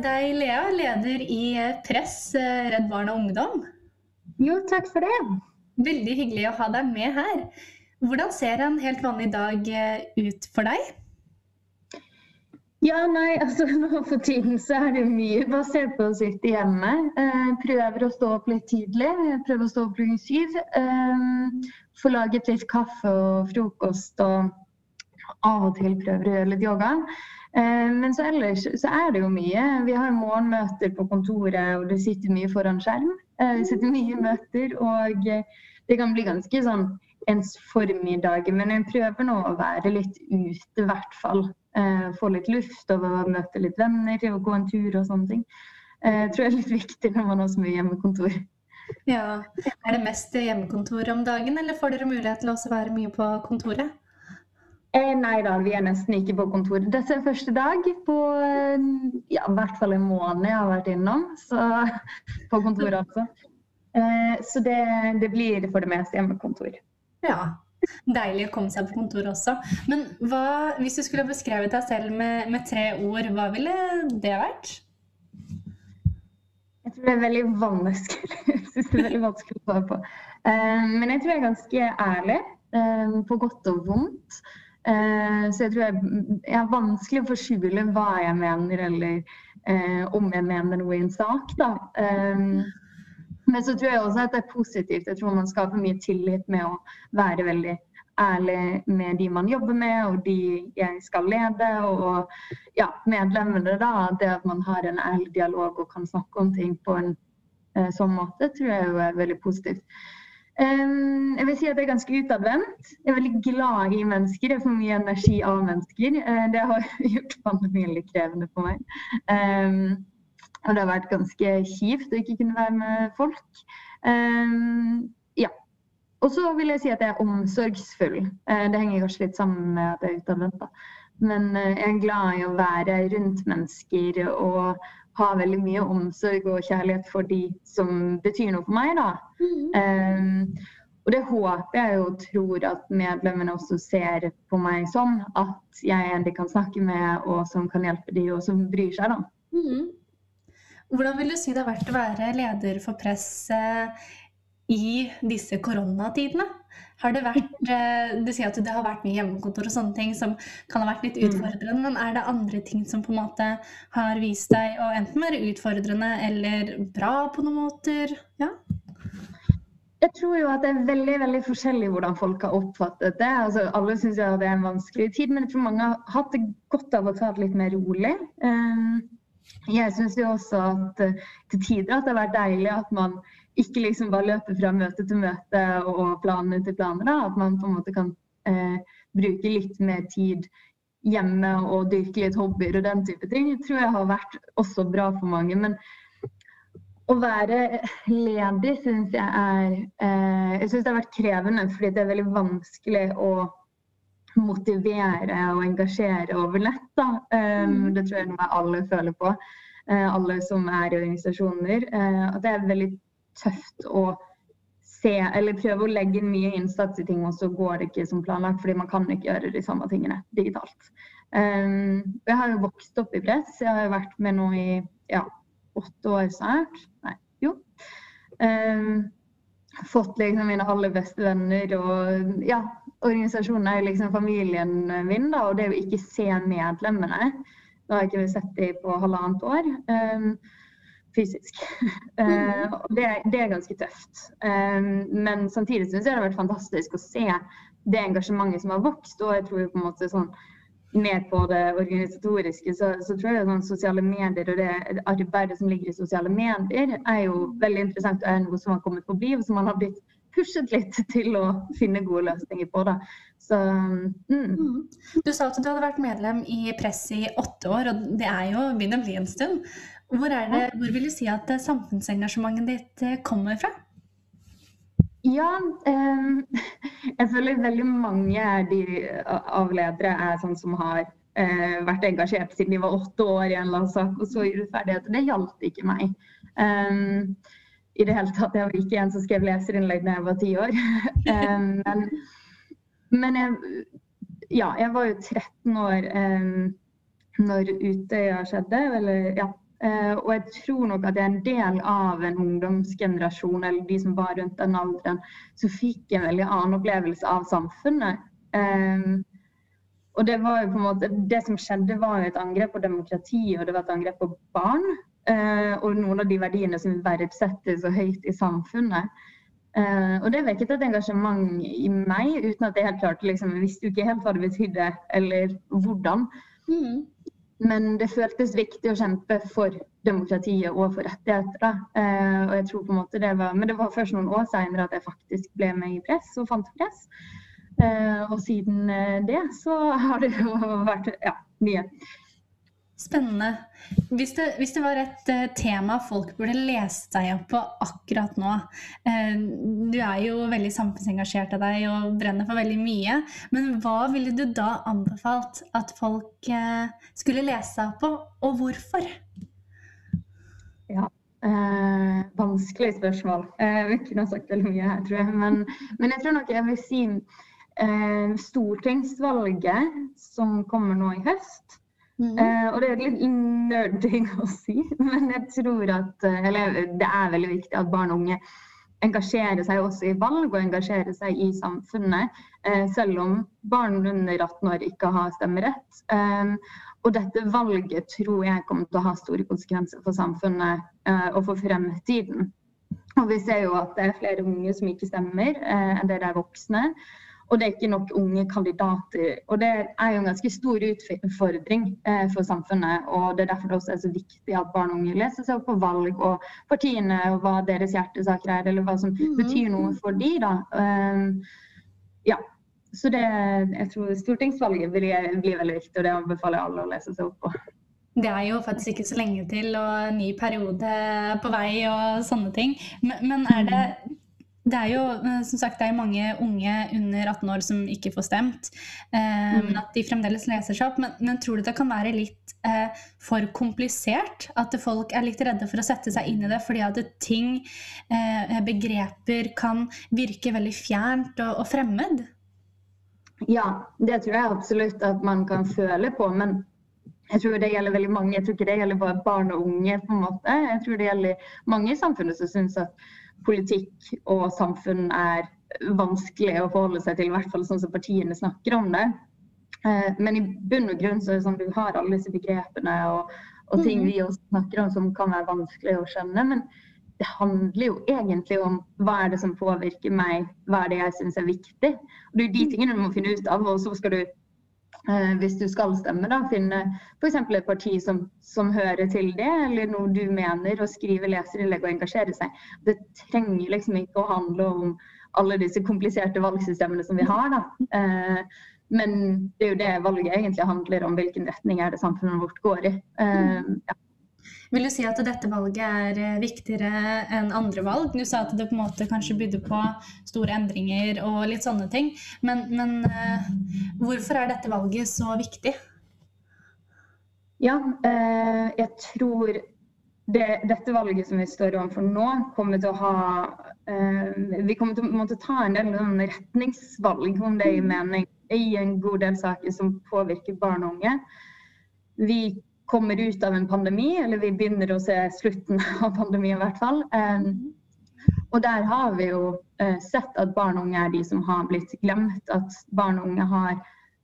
deg, Lea, leder i Press Redd Barna Ungdom. Jo, takk for det. Veldig hyggelig å ha deg med her. Hvordan ser en helt vanlig dag ut for deg? Ja, nei, altså nå For tiden så er det mye basert på å sitte hjemme. Eh, prøver å stå opp litt tidlig. Prøver å stå opp klokken syv. Eh, Få laget litt kaffe og frokost. Og av og til prøver å gjøre litt yoga. Eh, men så ellers så er det jo mye. Vi har morgenmøter på kontoret, og det sitter mye foran skjerm. Vi det sitter mye i møter, og det kan bli ganske sånn ens formiddag. Men jeg prøver nå å være litt ute, i hvert fall. Eh, få litt luft og møte litt venner og gå en tur og sånne ting. Eh, jeg tror det er litt viktig når man har så mye hjemmekontor. Ja, Er det mest hjemmekontor om dagen, eller får dere mulighet til å være mye på kontoret? Eh, nei da, vi er nesten ikke på kontoret. Dette er første dag på eh, ja, i hvert fall en måned jeg har vært innom. Så, på kontoret, altså. Eh, så det, det, blir for det meste hjemmekontor. Ja, Deilig å komme seg på kontoret også. Men hva, hvis du skulle beskrevet deg selv med, med, tre ord, hva ville det vært? Jeg tror det er veldig vanskelig. Jeg synes det er veldig vanskelig å svare på. Uh, men jeg tror jeg er ganske ærlig, uh, på godt og vondt. Uh, så jeg tror jeg, jeg er vanskelig å forskjule hva jeg mener, eller om jeg mener noe i en sak. da. Men så tror jeg også at det er positivt. Jeg tror man skaper mye tillit med å være veldig ærlig med de man jobber med, og de jeg skal lede. Og ja, medlemmene, da. Det at man har en ærlig dialog og kan snakke om ting på en eh, sånn måte, tror jeg er veldig positivt. Jeg vil si at jeg er ganske utadvendt. Jeg er veldig glad i mennesker. Jeg får mye energi av mennesker. Uh, det har gjort pandemien litt krevende for meg. Og det har vært ganske kjipt å ikke kunne være med folk. Ja. Og så vil jeg si at jeg er omsorgsfull. Uh, det henger kanskje litt sammen med at jeg er utadvendt. Men uh, jeg er glad i å være rundt mennesker og ha veldig mye omsorg og kjærlighet for de som betyr noe for meg. da. Mm. Um, og det håper jeg og tror at medlemmene også ser på meg som. At jeg er en de kan snakke med, og som kan hjelpe de, og som bryr seg. da. Mm. Hvordan vil du si det har vært å være leder for press i disse koronatidene? Har det vært, eh, Du sier at det har vært mye hjemmekontor og sånne ting som kan ha vært litt mm. utfordrende. Men er det andre ting som på en måte har vist deg å enten være utfordrende eller bra på noen måter? Ja? Jeg tror jo at det er veldig veldig forskjellig hvordan folk har oppfattet det. Altså, alle syns det er en vanskelig tid, men jeg tror mange har hatt det godt av å ta det litt mer rolig. Um, jeg syns jo også at eh, til tider at det har vært deilig at man ikke liksom bare løpe fra møte til møte og planer til planer. Da. At man på en måte kan eh, bruke litt mer tid hjemme og dyrke litt hobbyer og den type ting. Det tror jeg har vært også bra for mange. Men å være ledig syns jeg er eh, Jeg syns det har vært krevende fordi det er veldig vanskelig å motivere og engasjere over nett. Da. Um, det tror jeg noe alle føler på, uh, alle som er i organisasjoner. Uh, at det er veldig tøft å se, eller prøve å legge mye innsats i ting, og så går det ikke som planlagt, fordi man kan ikke gjøre de samme tingene digitalt. Um, jeg har jo vokst opp i press. Jeg har jo vært med nå i ja, åtte år snart. Nei, jo. Um, fått liksom mine aller beste venner og ja, organisasjonen er liksom familien min, da, og det å ikke se medlemmene Da har jeg ikke sett dem på halvannet år um, fysisk. Uh, det, det, er ganske tøft. Um, men samtidig syns jeg det har vært fantastisk å se det engasjementet som har vokst. Og jeg tror på en måte sånn mer på det organisatoriske, så, så tror jeg sånn sosiale medier og det arbeidet som ligger i sosiale medier, er jo veldig interessant og er noe som har kommet på bli, og som man har blitt pushet litt til å finne gode løsninger på. det. Så, mm. Mm. Du sa at du hadde vært medlem i Press i åtte år, og det er jo begynner å bli en stund. Hvor, det, hvor vil du si at samfunnsengasjementet ditt eh, kommer fra? Ja, eh, jeg føler veldig mange de, av ledere er sånn som har eh, vært engasjert siden de var åtte år i en eller annen sak, og så urettferdighet. Det gjaldt ikke meg. Um, i det hele tatt. Jeg var ikke en som skrev leserinnlegg da jeg var ti år. men, men jeg, ja, jeg var jo 13 år um, når Utøya skjedde. Eller, ja. Uh, og jeg tror nok at det er en del av en ungdomsgenerasjon, eller de som var rundt den alderen, som fikk en veldig annen opplevelse av samfunnet. Um, og det var jo på en måte, det som skjedde, var jo et angrep på demokrati, og det var et angrep på barn. Uh, og noen av de verdiene som vi verdsetter så høyt i samfunnet. Uh, og det vekket et engasjement i meg, uten at jeg helt klarte liksom, Jeg visste jo ikke helt hva det betydde, eller hvordan. Mm. Men det føltes viktig å kjempe for demokratiet og for rettigheter. Eh, og jeg tror på en måte det var, Men det var først noen år seinere at jeg faktisk ble med i press og fant press. Eh, og siden det så har det jo vært ja, mye. Spennende. Hvis det, hvis det, var et uh, tema folk burde lese seg opp på akkurat nå uh, Du er jo veldig samfunnsengasjert av deg og brenner for veldig mye. Men hva ville du da anbefalt at folk uh, skulle lese seg opp på, og hvorfor? Ja, vanskelig spørsmål. vi kunne ha sagt veldig mye her, tror jeg. Men, men, jeg tror nok jeg vil si stortingsvalget som kommer nå i høst Uh, og det er litt nerding å si, men jeg tror at eh, Eller det er veldig viktig at barn og unge engasjerer seg også i valg og engasjerer seg i samfunnet, uh, selv om barn under 18 år ikke har stemmerett. Um, og dette valget tror jeg kommer til å ha store konsekvenser for samfunnet uh, og for fremtiden. Og vi ser jo at det er flere unge som ikke stemmer enn det er voksne. Og det er ikke nok unge kandidater. Og det er jo en ganske stor utfordring eh, for samfunnet. Og det er derfor det også er så viktig at barn og unge leser seg opp på valg og partiene og hva deres hjertesaker er, eller hva som mm. betyr noe for de da. Um, ja. Så det, jeg tror stortingsvalget blir, blir veldig viktig, og det anbefaler jeg alle å lese seg opp på. Det er jo faktisk ikke så lenge til, og en ny periode på vei og sånne ting. Men, men er det mm. Det er jo eh, som sagt, det er mange unge under 18 år som ikke får stemt. Eh, mm. At de fremdeles leser seg opp. Men, men, tror du det kan være litt eh, for komplisert? At folk er litt redde for å sette seg inn i det fordi at ting, eh, begreper, kan virke veldig fjernt og, og, fremmed? Ja, det tror jeg absolutt at man kan føle på. Men jeg tror det gjelder veldig mange. Jeg tror ikke det gjelder bare barn og unge. på en måte. Jeg tror det gjelder mange i samfunnet som syns at politikk og samfunn er vanskelig å forholde seg til, i hvert fall sånn som partiene snakker om det. Eh, men i bunn og grunn så er det sånn at du har alle disse begrepene og, og ting mhm. vi også snakker om som kan være vanskelig å skjønne. Men det handler jo egentlig om hva er det som påvirker meg, hva er det jeg syns er viktig. Og Det er jo de tingene du må finne ut av, og så skal du hvis du skal stemme, da, finne f.eks. et parti som, som, hører til det, eller noe du mener, og skrive leserinnlegg og engasjere seg. Det trenger liksom ikke å handle om alle disse kompliserte valgsystemene som vi har. Da. Eh, men det er jo det valget egentlig handler om, hvilken retning er det samfunnet vårt går i. Eh, ja. Vil du si at dette valget er eh, viktigere enn andre valg? Du sa at det på en måte kanskje bydde på store endringer og litt sånne ting. Men, men uh, hvorfor er dette valget så viktig? Ja, uh, jeg tror det, dette valget som vi står overfor nå, kommer til å ha Vi kommer til å måtte ta en del retningsvalg, om det gir mening, i en god del saker som påvirker barn og unge. Vi kommer ut av en pandemi, eller vi begynner å se slutten av pandemien i hvert fall. Og der har vi jo eh, sett at barn og unge er de som har blitt glemt. At barn og unge har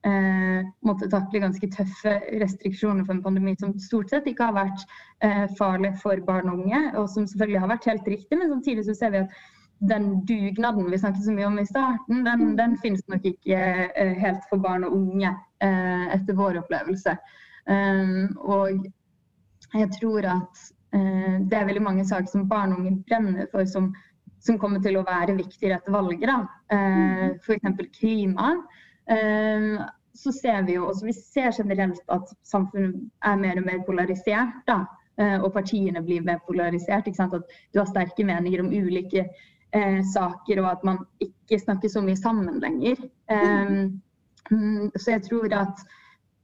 eh, måttet takle ganske tøffe restriksjoner for en pandemi som stort sett ikke har vært eh, farlig for barn og unge, og som selvfølgelig har vært helt riktig. Men samtidig så ser vi at den dugnaden vi snakket så mye om i starten, den, den finnes nok ikke eh, helt for barn og unge eh, etter vår opplevelse. Um, og jeg tror at uh, det er veldig mange saker som barn og unge brenner for, som, som kommer til å være viktige i dette valget. Uh, F.eks. klima. Uh, så ser vi jo også, vi ser generelt at samfunnet er mer og mer polarisert. da, uh, Og partiene blir mer polarisert. At du har sterke meninger om ulike eh, saker, og at man ikke snakker så mye sammen lenger. Um, så jeg tror at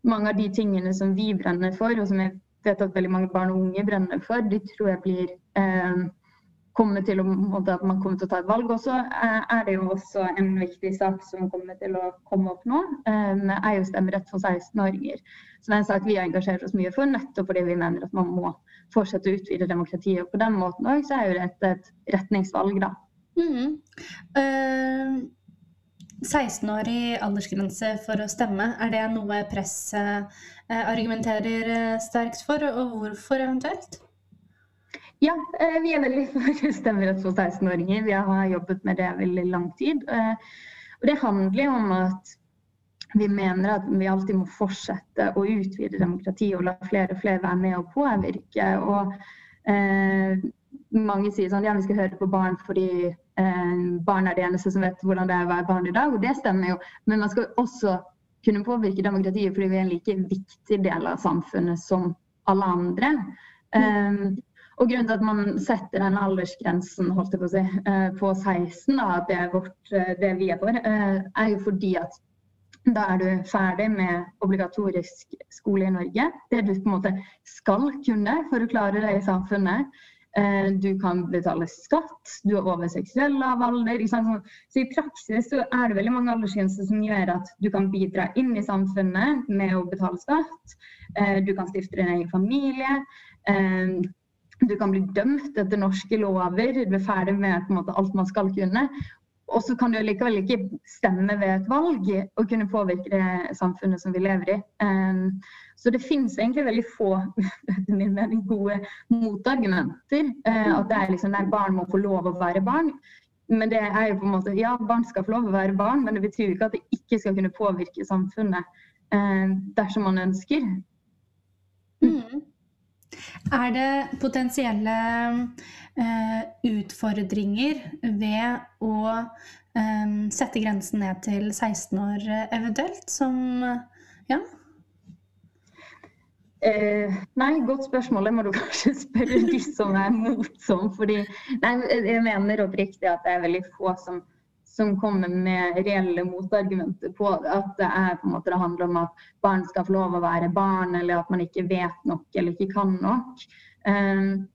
mange av de tingene som vi brenner for, og som jeg vet at veldig mange barn og unge brenner for, de tror jeg blir eh, kommer til å, at man kommer til å ta et valg. også, er det jo også en viktig sak som kommer til å komme opp nå, er jo stemmerett for 16-åringer. Som er en sak vi har engasjert oss mye for, nettopp fordi vi mener at man må fortsette å utvide demokratiet. Og på den måten òg så er jo det et, retningsvalg, da. Mm. Uh, 16-årig aldersgrense for å stemme, er det noe presset uh, argumenterer sterkt for, og hvorfor eventuelt? Ja, eh, vi er veldig for stemmerett for 16-åringer. Vi har jobbet med det veldig lang tid. Eh, og det handler om at vi mener at vi alltid må fortsette å utvide demokratiet og la flere og flere være med og påvirke. Og eh, mange sier sånn ja, vi skal høre på barn fordi eh, barn er det eneste som vet hvordan det er å være barn i dag. Og det stemmer jo. Men man skal også kunne påvirke demokratiet fordi vi er en like viktig del av samfunnet som alle andre. Um, og grunnen til at man setter den aldersgrensen holdt jeg på, å si, eh, på 16, da, det, er vårt, eh, det vi er for, eh, er jo fordi at da er du ferdig med obligatorisk skole i Norge. Det du på en måte skal kunne for å klare deg i samfunnet. Du kan betale skatt, du er over seksuell lavalder. Så i praksis så er det veldig mange aldersgrenser som gjør at du kan bidra inn i samfunnet med å betale skatt. Du kan stifte din egen familie. Du kan bli dømt etter norske lover, du er ferdig med måte, alt man skal kunne. Og så kan du likevel ikke stemme ved et valg og kunne påvirke det samfunnet som vi lever i. Um, så det finnes egentlig veldig få min mening, gode motargumenter. Uh, at det er liksom der barn må få lov å være barn. Men det er jo på en måte, ja, barn skal få lov å være barn, men det betyr jo ikke at det ikke skal kunne påvirke samfunnet uh, dersom man ønsker. Mm. Er det potensielle eh, utfordringer ved å eh, sette grensen ned til 16 år eventuelt, som ja? Eh, nei, godt spørsmål. Det må du kanskje spørre de som er motsom. fordi nei, Jeg mener oppriktig at det er veldig få som som kommer med reelle motargumenter på at det er på en måte det handler om at barn skal få lov å være barn, eller at man ikke vet nok eller ikke kan nok. Um,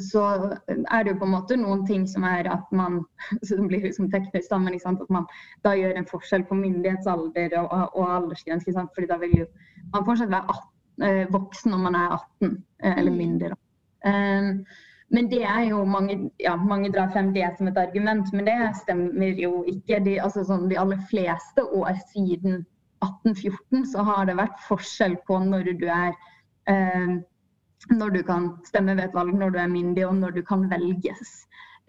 så er det jo på en måte noen ting som er at man som blir liksom teknisk da, men at man da gjør en forskjell på myndighetsalder og, og aldersgrense. fordi da vil jo man fortsatt være 18, eh, voksen når man er 18 eh, eller myndig. mindre. Um, men det er jo mange, ja, mange drar frem det som et argument, men det stemmer jo ikke. De, altså sånn, de aller fleste år siden 1814 så har det vært forskjell på når du er eh, Når du kan stemme ved et valg, når du er myndig og når du kan velges.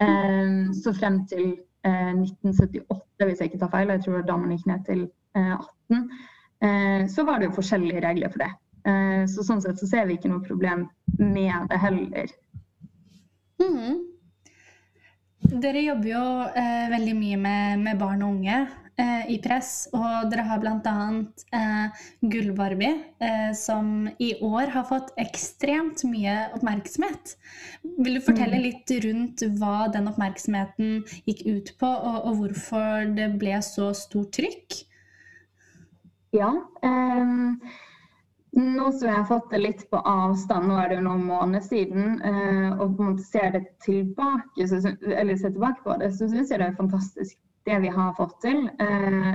Eh, så frem til eh, 1978, hvis jeg ikke tar feil, jeg tror da man gikk ned til 18, eh, eh, så var det jo forskjellige regler for det. Eh, så sånn sett så ser vi ikke noe problem med det heller. Mm. Dere jobber jo eh, veldig mye med, med, barn og unge eh, i press, og dere har bl.a. Eh, Gullbarbie, eh, som i år har fått ekstremt mye oppmerksomhet. Vil du fortelle mm. litt rundt hva den oppmerksomheten gikk ut på, og, og hvorfor det ble så stort trykk? Ja. Um nå som jeg har fått det litt på avstand, nå er det jo noen måneder siden, eh, og på en måte ser det tilbake, så, ser tilbake på det, så syns jeg det er fantastisk det vi har fått til. Eh,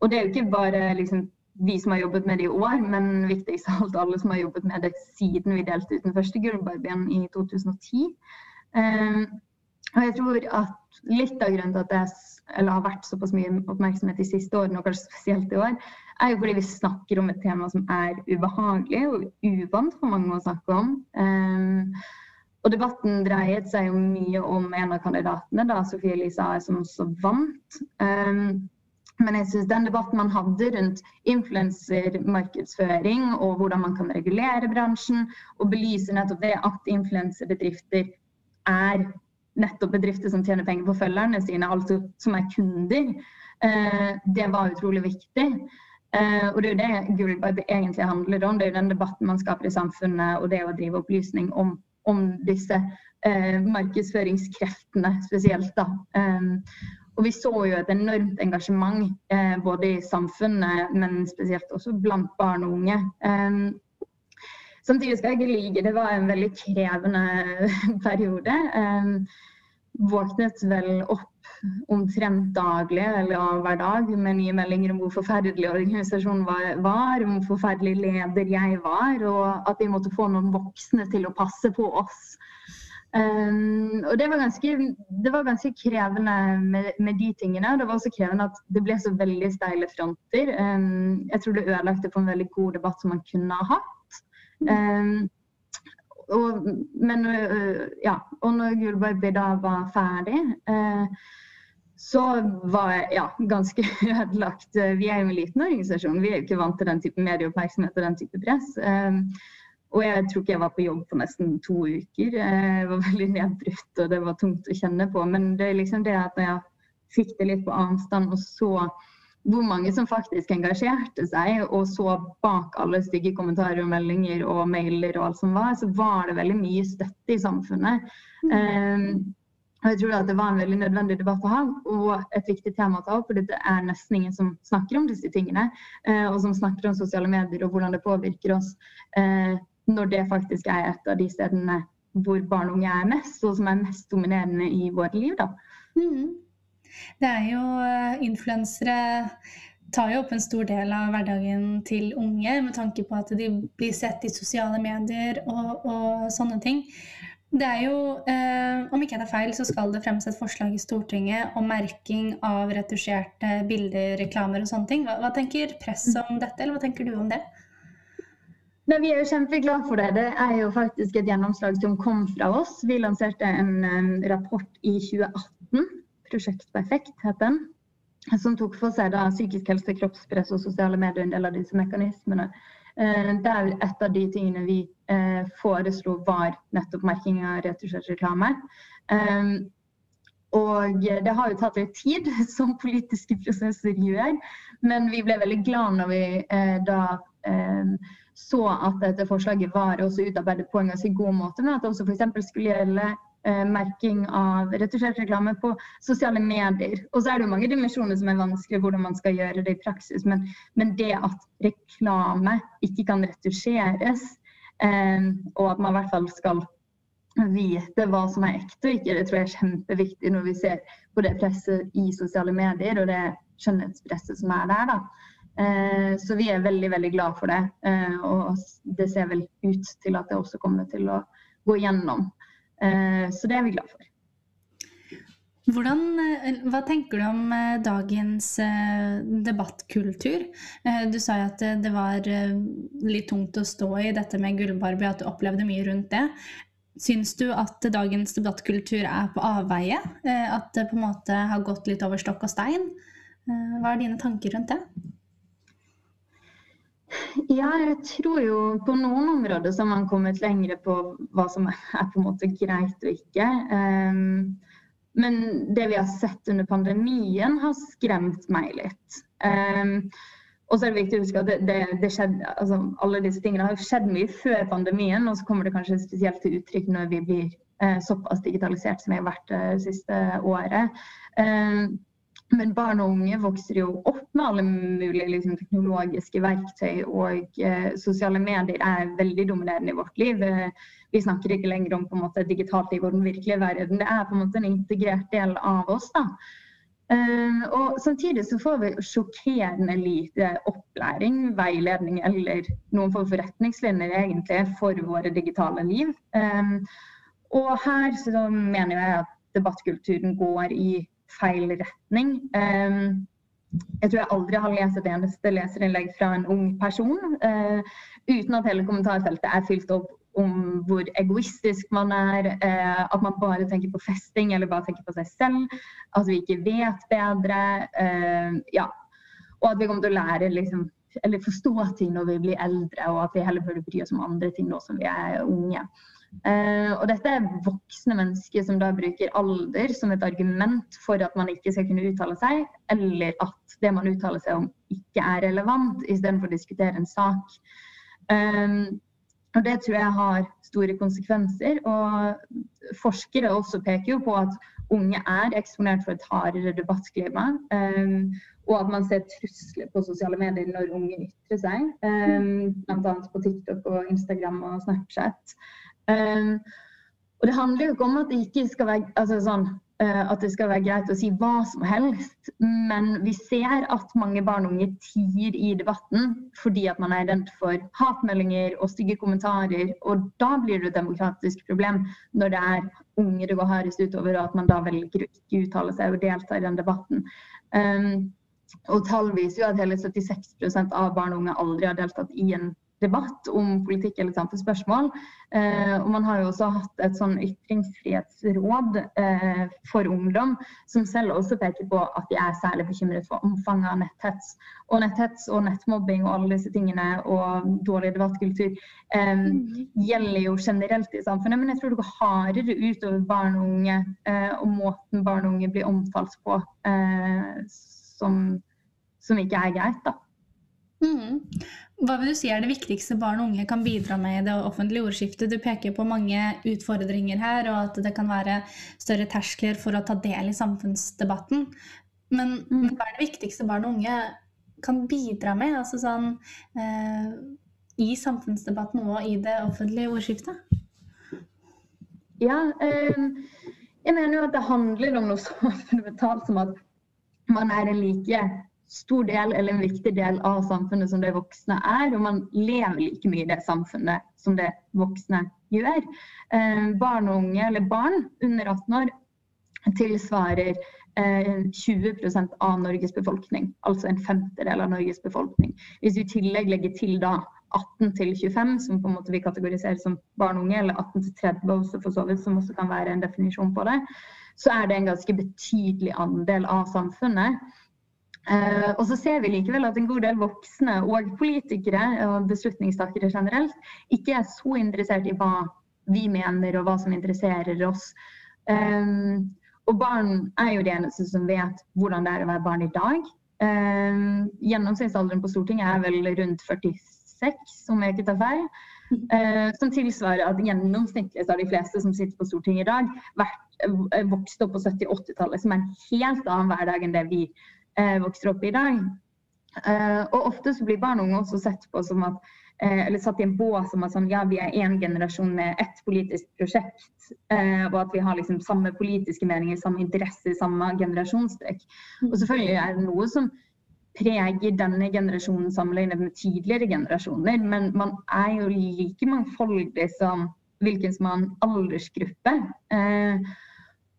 og det er jo ikke bare liksom, vi som har jobbet med det i år, men viktigst av alt alle som har jobbet med det siden vi delte ut den første gullbarbien i 2010. Eh, og jeg tror at litt av grunnen til at det har vært såpass mye oppmerksomhet de siste årene, og kanskje spesielt i år, er jo fordi vi snakker om et tema som er ubehagelig og uvant for mange å snakke om. Um, og debatten dreiet seg jo mye om en av kandidatene, da, Sofie Elise Ae, som også vant. Um, men jeg synes den debatten man hadde rundt influensermarkedsføring og hvordan man kan regulere bransjen, og belyse nettopp det at influenserbedrifter er nettopp bedrifter som tjener penger på følgerne sine, altså som er kunder, uh, det var utrolig viktig. Uh, og Det er jo det Gullbarb egentlig handler om. Det er jo den debatten man skaper i samfunnet, og det å drive opplysning om, om disse uh, markedsføringskreftene spesielt. da. Um, og Vi så jo et enormt engasjement uh, både i samfunnet, men spesielt også blant barn og unge. Um, samtidig skal jeg ikke lyge, det var en veldig krevende periode. Um, våknet vel opp omtrent daglig eller hver dag med nye meldinger om hvor forferdelig organisasjonen var, om hvor forferdelig leder jeg var, og at vi måtte få noen voksne til å passe på oss. Um, og det var, ganske, det var ganske krevende med, med, de tingene. Det var også krevende at det ble så veldig steile fronter. Um, jeg tror det ødelagte for en veldig god debatt som man kunne ha hatt. Um, og, men uh, ja, og når Gullborg da var ferdig, uh, så var jeg ja, ganske ødelagt. Vi er jo en liten organisasjon, vi er jo ikke vant til den type medieoppmerksomhet og den type press. Um, og jeg tror ikke jeg var på jobb på nesten to uker. Jeg var veldig nedbrutt og det var tungt å kjenne på. Men det er liksom det at når jeg fikk det litt på avstand og så hvor mange som faktisk engasjerte seg, og så bak alle stygge kommentarer og meldinger og mailer og alt som var, så var det veldig mye støtte i samfunnet. Um, og jeg tror at det var en veldig nødvendig debatt å ha, og et viktig tema å ta opp. For det er nesten ingen som snakker om disse tingene. Eh, og som snakker om sosiale medier og hvordan det påvirker oss eh, når det faktisk er et av de stedene hvor barn og unge er mest, og som er mest dominerende i vårt liv. Mm. Det er jo eh, influensere tar jo opp en stor del av hverdagen til unge, med tanke på at de blir sett i sosiale medier og, og sånne ting. Det er jo, eh, Om ikke det er feil, så skal det fremmes et forslag i Stortinget om merking av retusjerte bilder, reklamer og sånne ting. Hva, hva tenker press om dette, eller hva tenker du om det? Nei, vi er jo kjempeglade for det. Det er jo faktisk et gjennomslag som kom fra oss. Vi lanserte en en rapport i 2018, Prosjekt Perfekt het den, som tok for seg da psykisk helse, kroppspress og sosiale medier en del av disse mekanismene. Uh, der et av de tingene vi eh, foreslo, var nettopp merking av retusjert reklame. Um, og det har jo tatt litt tid, som politiske prosesser gjør. Men vi ble veldig glad når vi eh, da eh, så at dette forslaget var også utarbeidet på en ganske god måte, men at det også f.eks. skulle gjelde eh, merking av retusjert reklame på sosiale medier. Og så er det jo mange dimensjoner som er vanskelig hvordan man skal gjøre det i praksis. Men, men det at reklame ikke kan retusjeres, Ehm, og at man i hvert fall skal vite hva som er ekte og ikke. Det tror jeg er kjempeviktig når vi ser på det presset i sosiale medier og det skjønnhetspresset som er der. da. Ehm, så vi er veldig veldig glad for det. Ehm, og det ser vel ut til at det også kommer til å gå gjennom. Så det er vi glad for. Hvordan, eh, hva tenker du om eh, dagens eh, debattkultur? Du sa jo at det var litt tungt å stå i dette med Gullbarbie, at du opplevde mye rundt det. Syns du at dagens debattkultur er på avveie? At det på en måte har gått litt over stokk og stein? Hva er dine tanker rundt det? Ja, jeg tror jo på noen områder så har man kommet lenger på hva som er på en måte greit og ikke. Um, men det vi har sett under pandemien, har skremt meg litt. Um, og så er det viktig å huske at det, det, det skjedde, altså, alle disse tingene har skjedd mye før pandemien, og så kommer det kanskje spesielt til uttrykk når vi blir eh, såpass digitalisert som vi har vært eh, det siste året. Um, men barn og unge vokser jo opp med alle mulige liksom, teknologiske verktøy, og eh, sosiale medier er veldig dominerende i vårt liv. Eh, vi snakker ikke lenger om på en måte, digitalt liv og den virkelige verden. Det er på en måte en integrert del av oss. da. Eh, og Samtidig så får vi sjokkerende lite opplæring, veiledning eller noen form for retningslinjer egentlig for våre digitale liv. Um, og her så mener jeg at debattkulturen går i feil retning. Um, jeg tror jeg aldri har lest et eneste leserinnlegg fra en ung person uh, uten at hele kommentarfeltet er fylt opp om hvor egoistisk man er, uh, at man bare tenker på festing eller bare tenker på seg selv, at vi ikke vet bedre. Uh, ja. Og at vi kommer til å lære liksom, eller forstå ting når vi blir eldre, og at vi heller burde bry oss om andre ting nå som vi er unge. Uh, og dette er voksne mennesker som da bruker alder som et argument for at man ikke skal kunne uttale seg, eller at det man uttaler seg om ikke er relevant, istedenfor å diskutere en sak. Um, og Det tror jeg har store konsekvenser. og Forskere også peker jo på at unge er eksponert for et hardere debattklima. Um, og at man ser trusler på sosiale medier når unge ytrer seg. Um, Bl.a. på TikTok og Instagram og Snapchat. Um, og det handler jo ikke om at det ikke skal være altså sånn, Eh, at det skal være greit å si hva som helst. Men vi ser at mange barn og unge tier i debatten fordi at man er redd for hatmeldinger og stygge kommentarer. Og da blir det et demokratisk problem når det er unge det går hardest utover, og at man da velger å ikke uttale seg og delta i den debatten. Um, og tall viser jo at hele 76% av barn og unge aldri har deltatt i en debatt om politikk eller samfunnsspørsmål. Eh, og man har jo også hatt et sånn ytringsfrihetsråd eh, for ungdom, som selv også peker på at de er særlig bekymret for omfanget av netthets. Og netthets og nettmobbing og alle disse tingene og dårlig debattkultur eh, mm. gjelder jo generelt i samfunnet, men jeg tror det går hardere utover barn og unge eh, og måten barn og unge blir omtalt på eh, som, som ikke er greit. da. Mm. Hva vil du si er det viktigste barn og unge kan bidra med i det offentlige ordskiftet? Du peker på mange utfordringer her, og at det kan være større terskler for å ta del i samfunnsdebatten. Men mm. hva er det viktigste barn og unge kan bidra med altså sånn, eh, i samfunnsdebatten og i det offentlige ordskiftet? Ja, eh, jeg mener jo at det handler om noe så fundamentalt som at man er en like stor del eller en viktig del av samfunnet som det voksne er. Og man lever like mye i det samfunnet som det voksne gjør. Eh, barn og unge, eller barn under 18 år, tilsvarer eh, 20% av Norges befolkning. Altså en femtedel av Norges befolkning. Hvis vi i tillegg legger til da 18 til 25, som på en måte vi kategoriserer som barn og unge, eller 18 til 30 også for så vidt, som også kan være en definisjon på det, så er det en ganske betydelig andel av samfunnet. Uh, og så ser vi likevel at en god del voksne og politikere og beslutningstakere generelt ikke er så interessert i hva vi mener og hva som interesserer oss. Um, og barn er jo det eneste som vet hvordan det er å være barn i dag. Um, gjennomsnittsalderen på Stortinget er vel rundt 46, om jeg ikke tar feil. Uh, som tilsvarer at gjennomsnittlig av de fleste som sitter på Stortinget i dag, vært, vokst opp på 70-80-tallet, som er en helt annen hverdag enn det vi eh, vokser opp i dag. Eh, og ofte så blir barn og unge også sett på som at eh, eller satt i en bås som at sånn, ja, vi er én generasjon med ett politisk prosjekt. Eh, og at vi har liksom samme politiske meninger, samme interesser, samme generasjonstrekk. Mm. Og selvfølgelig er det noe som preger denne generasjonen sammenlignet med tidligere generasjoner. Men man er jo like mangfoldig som hvilken som er en aldersgruppe. Eh,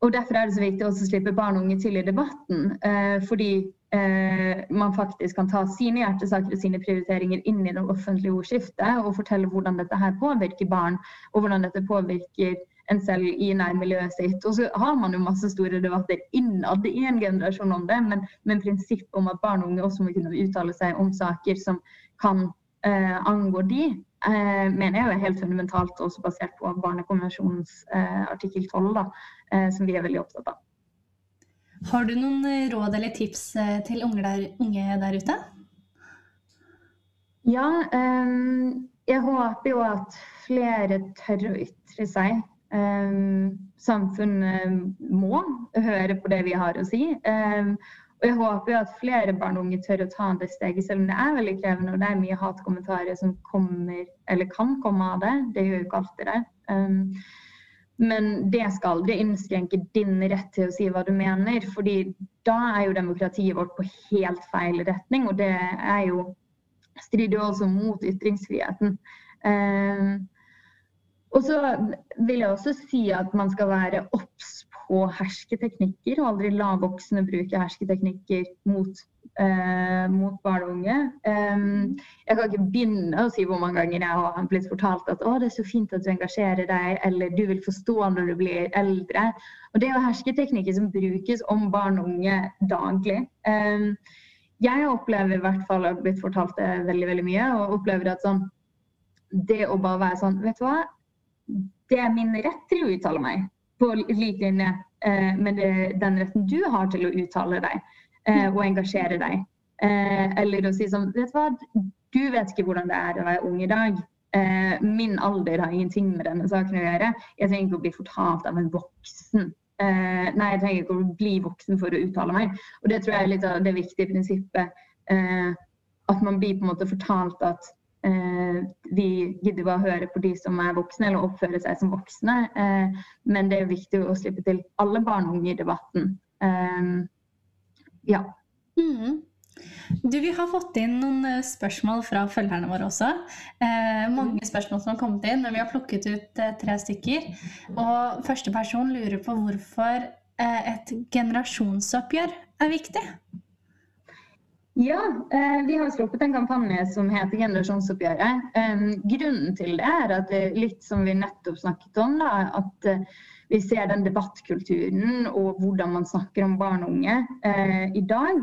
og Derfor er det så viktig å slippe barn og unge til i debatten. Eh, fordi eh, man faktisk kan ta sine hjertesaker og sine prioriteringer inn i det offentlige ordskiftet og fortelle hvordan dette her påvirker barn, og hvordan dette påvirker en selv i nærmiljøet sitt. Og så har man jo masse store debatter innad i en generasjon om det, men, men prinsippet om at barn og unge også må kunne uttale seg om saker som kan eh, angår de, eh, mener jeg er helt fundamentalt, også basert på Barnekonvensjonens eh, artikkel 12, da, eh, som vi er veldig opptatt av. Har du noen eh, råd eller tips til unge der, unge der ute? Ja, jeg håper jo at flere tør å ytre seg. Samfunnet må høre på det vi har å si. Og jeg håper jo at flere barn og unge tør å ta det steget, selv om det er veldig krevende og det er mye hatkommentarer som kommer, eller kan komme av det. Det gjør jo ikke alltid det. Um, men det skal aldri innskrenke din rett til å si hva du mener, fordi da er jo demokratiet vårt på helt feil retning, og det er jo strider jo også mot ytringsfriheten. Um, og så vil jeg også si at man skal være obs på hersketeknikker, og aldri la voksne bruke hersketeknikker mot, eh, mot barn og unge. Um, jeg kan ikke begynne å si hvor mange ganger jeg har blitt fortalt at å, det er så fint at du engasjerer deg, eller du vil forstå når du blir eldre. Og Det er jo hersketeknikker som brukes om barn og unge daglig. Um, jeg opplever i hvert fall, jeg har blitt fortalt det veldig veldig mye, og opplever at sånn, det å bare være sånn Vet du hva, det er min rett til å uttale meg på lik linje eh, med det, den retten du har til å uttale deg eh, og engasjere deg. Eh, eller å si sånn Vet du hva, du vet ikke hvordan det er å være ung i dag. Eh, min alder har ingenting med denne saken å gjøre. Jeg trenger ikke å bli fortalt av en voksen. Eh, nei, jeg trenger ikke å bli voksen for å uttale meg. Og det tror jeg er litt av det viktige prinsippet. Eh, at man blir på en måte fortalt at vi gidder bare å høre på de som er voksne, eller oppføre seg som voksne. Eh, men det er viktig å slippe til alle barn og unge i debatten. Eh, ja. Mm. Du, Vi har fått inn noen eh, spørsmål fra følgerne våre også. Eh, mange spørsmål som har kommet inn, men vi har plukket ut eh, tre stykker. Og første person lurer på hvorfor eh, et generasjonsoppgjør er viktig. Ja, eh, vi har sluppet en kampanje som heter Generasjonsoppgjøret. Eh, grunnen til det er at det, litt som vi nettopp snakket om, da, at vi ser den debattkulturen og hvordan man snakker om barn og unge i dag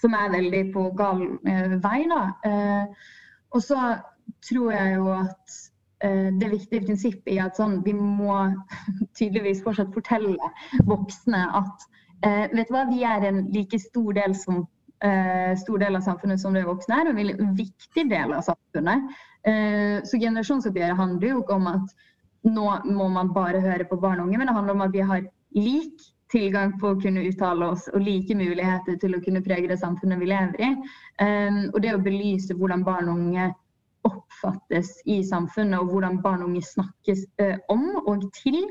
som er veldig på gal eh, vei. Da. Eh, og så tror jeg jo at eh, det viktige prinsippet er at sånn, vi må tydeligvis fortsatt fortelle voksne at vet du hva, vi er en like stor del, som, stor del av samfunnet som det voksne er, og en viktig del av samfunnet. så generasjonsoppgjøret handler jo ikke om at nå må man bare høre på barn og unge, men det handler om at vi har lik tilgang på å kunne uttale oss og like muligheter til å kunne prege det samfunnet vi lever i. Um, og det å belyse hvordan barn og unge oppfattes i samfunnet, og hvordan barn og unge snakkes uh, om og til,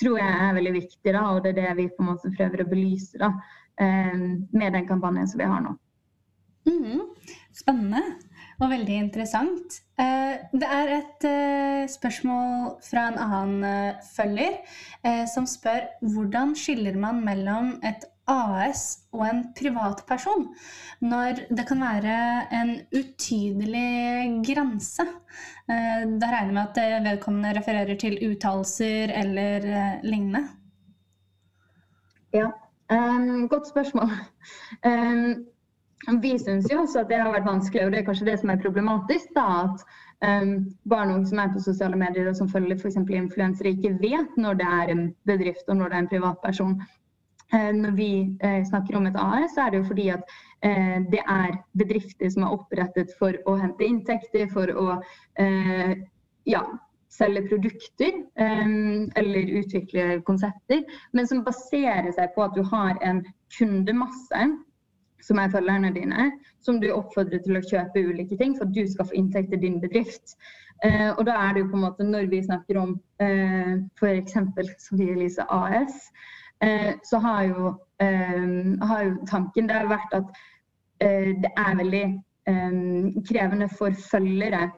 tror jeg er veldig viktig. Da, og det er det vi på en måte prøver å belyse da, med den kampanjen som vi har nå. Mm, spennende og veldig interessant. Eh, det er et eh, spørsmål fra en annen eh, følger som spør hvordan skiller man mellom et AS og en privatperson når det kan være en utydelig grense. Da regner jeg med at vedkommende refererer til uttalelser eller lignende. Ja, um, godt spørsmål. Um, vi syns jo også at det har vært vanskelig, og det er kanskje det som er problematisk. da, at um, Barn og unge som er på sosiale medier og som følger f.eks. influensere, ikke vet når det er en bedrift og når det er en privatperson. Uh, når vi uh, snakker om et AS, så er det jo fordi at uh, det er bedrifter som er opprettet for å hente inntekter, for å ja, selge produkter um, eller utvikle konsepter, men som baserer seg på at du har en kundemasse som er følgerne dine, som du oppfordrer til å kjøpe ulike ting for at du skal få inntekt til din bedrift. Eh, og da er det jo på en måte når vi snakker om eh, f.eks. Sofie Elise AS, eh, så har jo, eh, har jo, tanken der vært at eh, det er veldig eh, krevende for følgere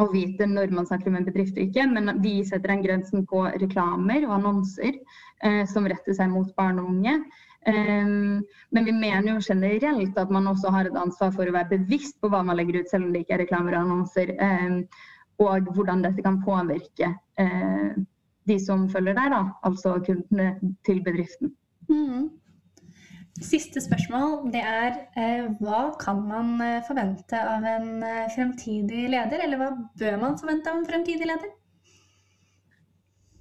å vite når man snakker om en bedrift og ikke, men vi setter den grensen på reklamer og annonser eh, som retter seg mot barn og unge. Um, men vi mener jo generelt at man også har et ansvar for å være bevisst på hva man legger ut, selv om det ikke er reklamer og annonser, um, og hvordan dette kan påvirke uh, de som følger deg, da, altså kundene til bedriften. Mm. Siste spørsmål det er eh, hva kan man eh, forvente av en eh, fremtidig leder, eller hva bør man forvente av en fremtidig leder?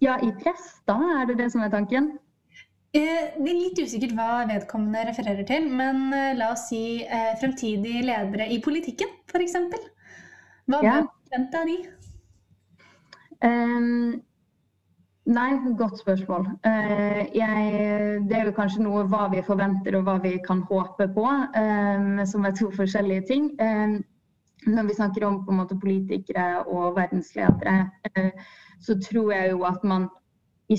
Ja, i press, da er det det som er tanken. Eh, det er litt usikkert hva vedkommende refererer til, men eh, la oss si eh, fremtidige ledere i politikken, f.eks. Hva ja. bør forvente av de? Um, nei, godt spørsmål. Uh, jeg, det er jo kanskje noe hva vi forventer og hva vi kan håpe på, um, som er to forskjellige ting. Um, når vi snakker om måte, politikere og verdensledere, så tror jeg jo at man i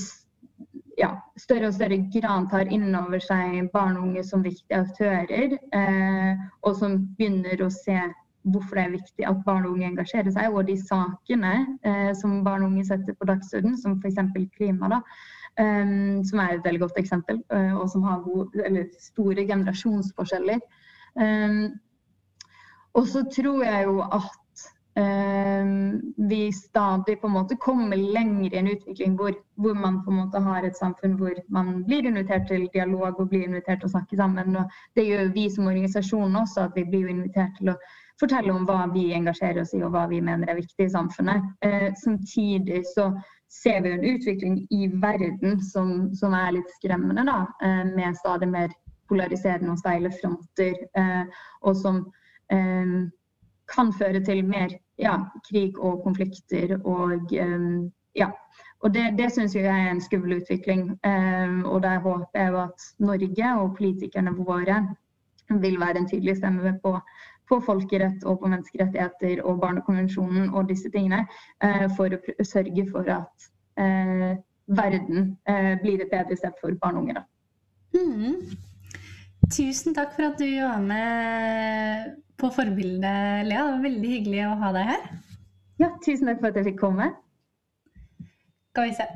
ja, større og større grad tar inn over seg barn og unge som viktige aktører, eh, og som begynner å se hvorfor det er viktig at barn og unge engasjerer seg, og de sakene eh, som barn og unge setter på dagsordenen, som f.eks. klima, da, um, som er et veldig godt eksempel, uh, og som har gode, store generasjonsforskjeller. Um, og så tror jeg jo at vi stadig på en måte kommer lenger i en utvikling hvor, hvor, man på en måte har et samfunn hvor man blir invitert til dialog og blir invitert til å snakke sammen. Og det gjør vi som organisasjon også, at vi blir invitert til å fortelle om hva vi engasjerer oss i og hva vi mener er viktig i samfunnet. Eh, samtidig så ser vi en utvikling i verden som, som er litt skremmende, da, eh, med stadig mer polariserende og steile fronter, eh, og som eh, kan føre til mer ja, krig og konflikter. Og, um, ja. og det, det syns jeg er en skummel utvikling. Um, og der håper jeg at Norge og politikerne våre vil være en tydelig stemme på, på folkerett og på menneskerettigheter og Barnekonvensjonen og disse tingene, eh, for å sørge for at eh, verden eh, blir et bedre sted for barn og unge. Mm. Tusen takk for at du var med på Forbildet, Lea. Det var veldig hyggelig å ha deg her. Ja, tusen takk for at jeg fikk komme. Skal vi se.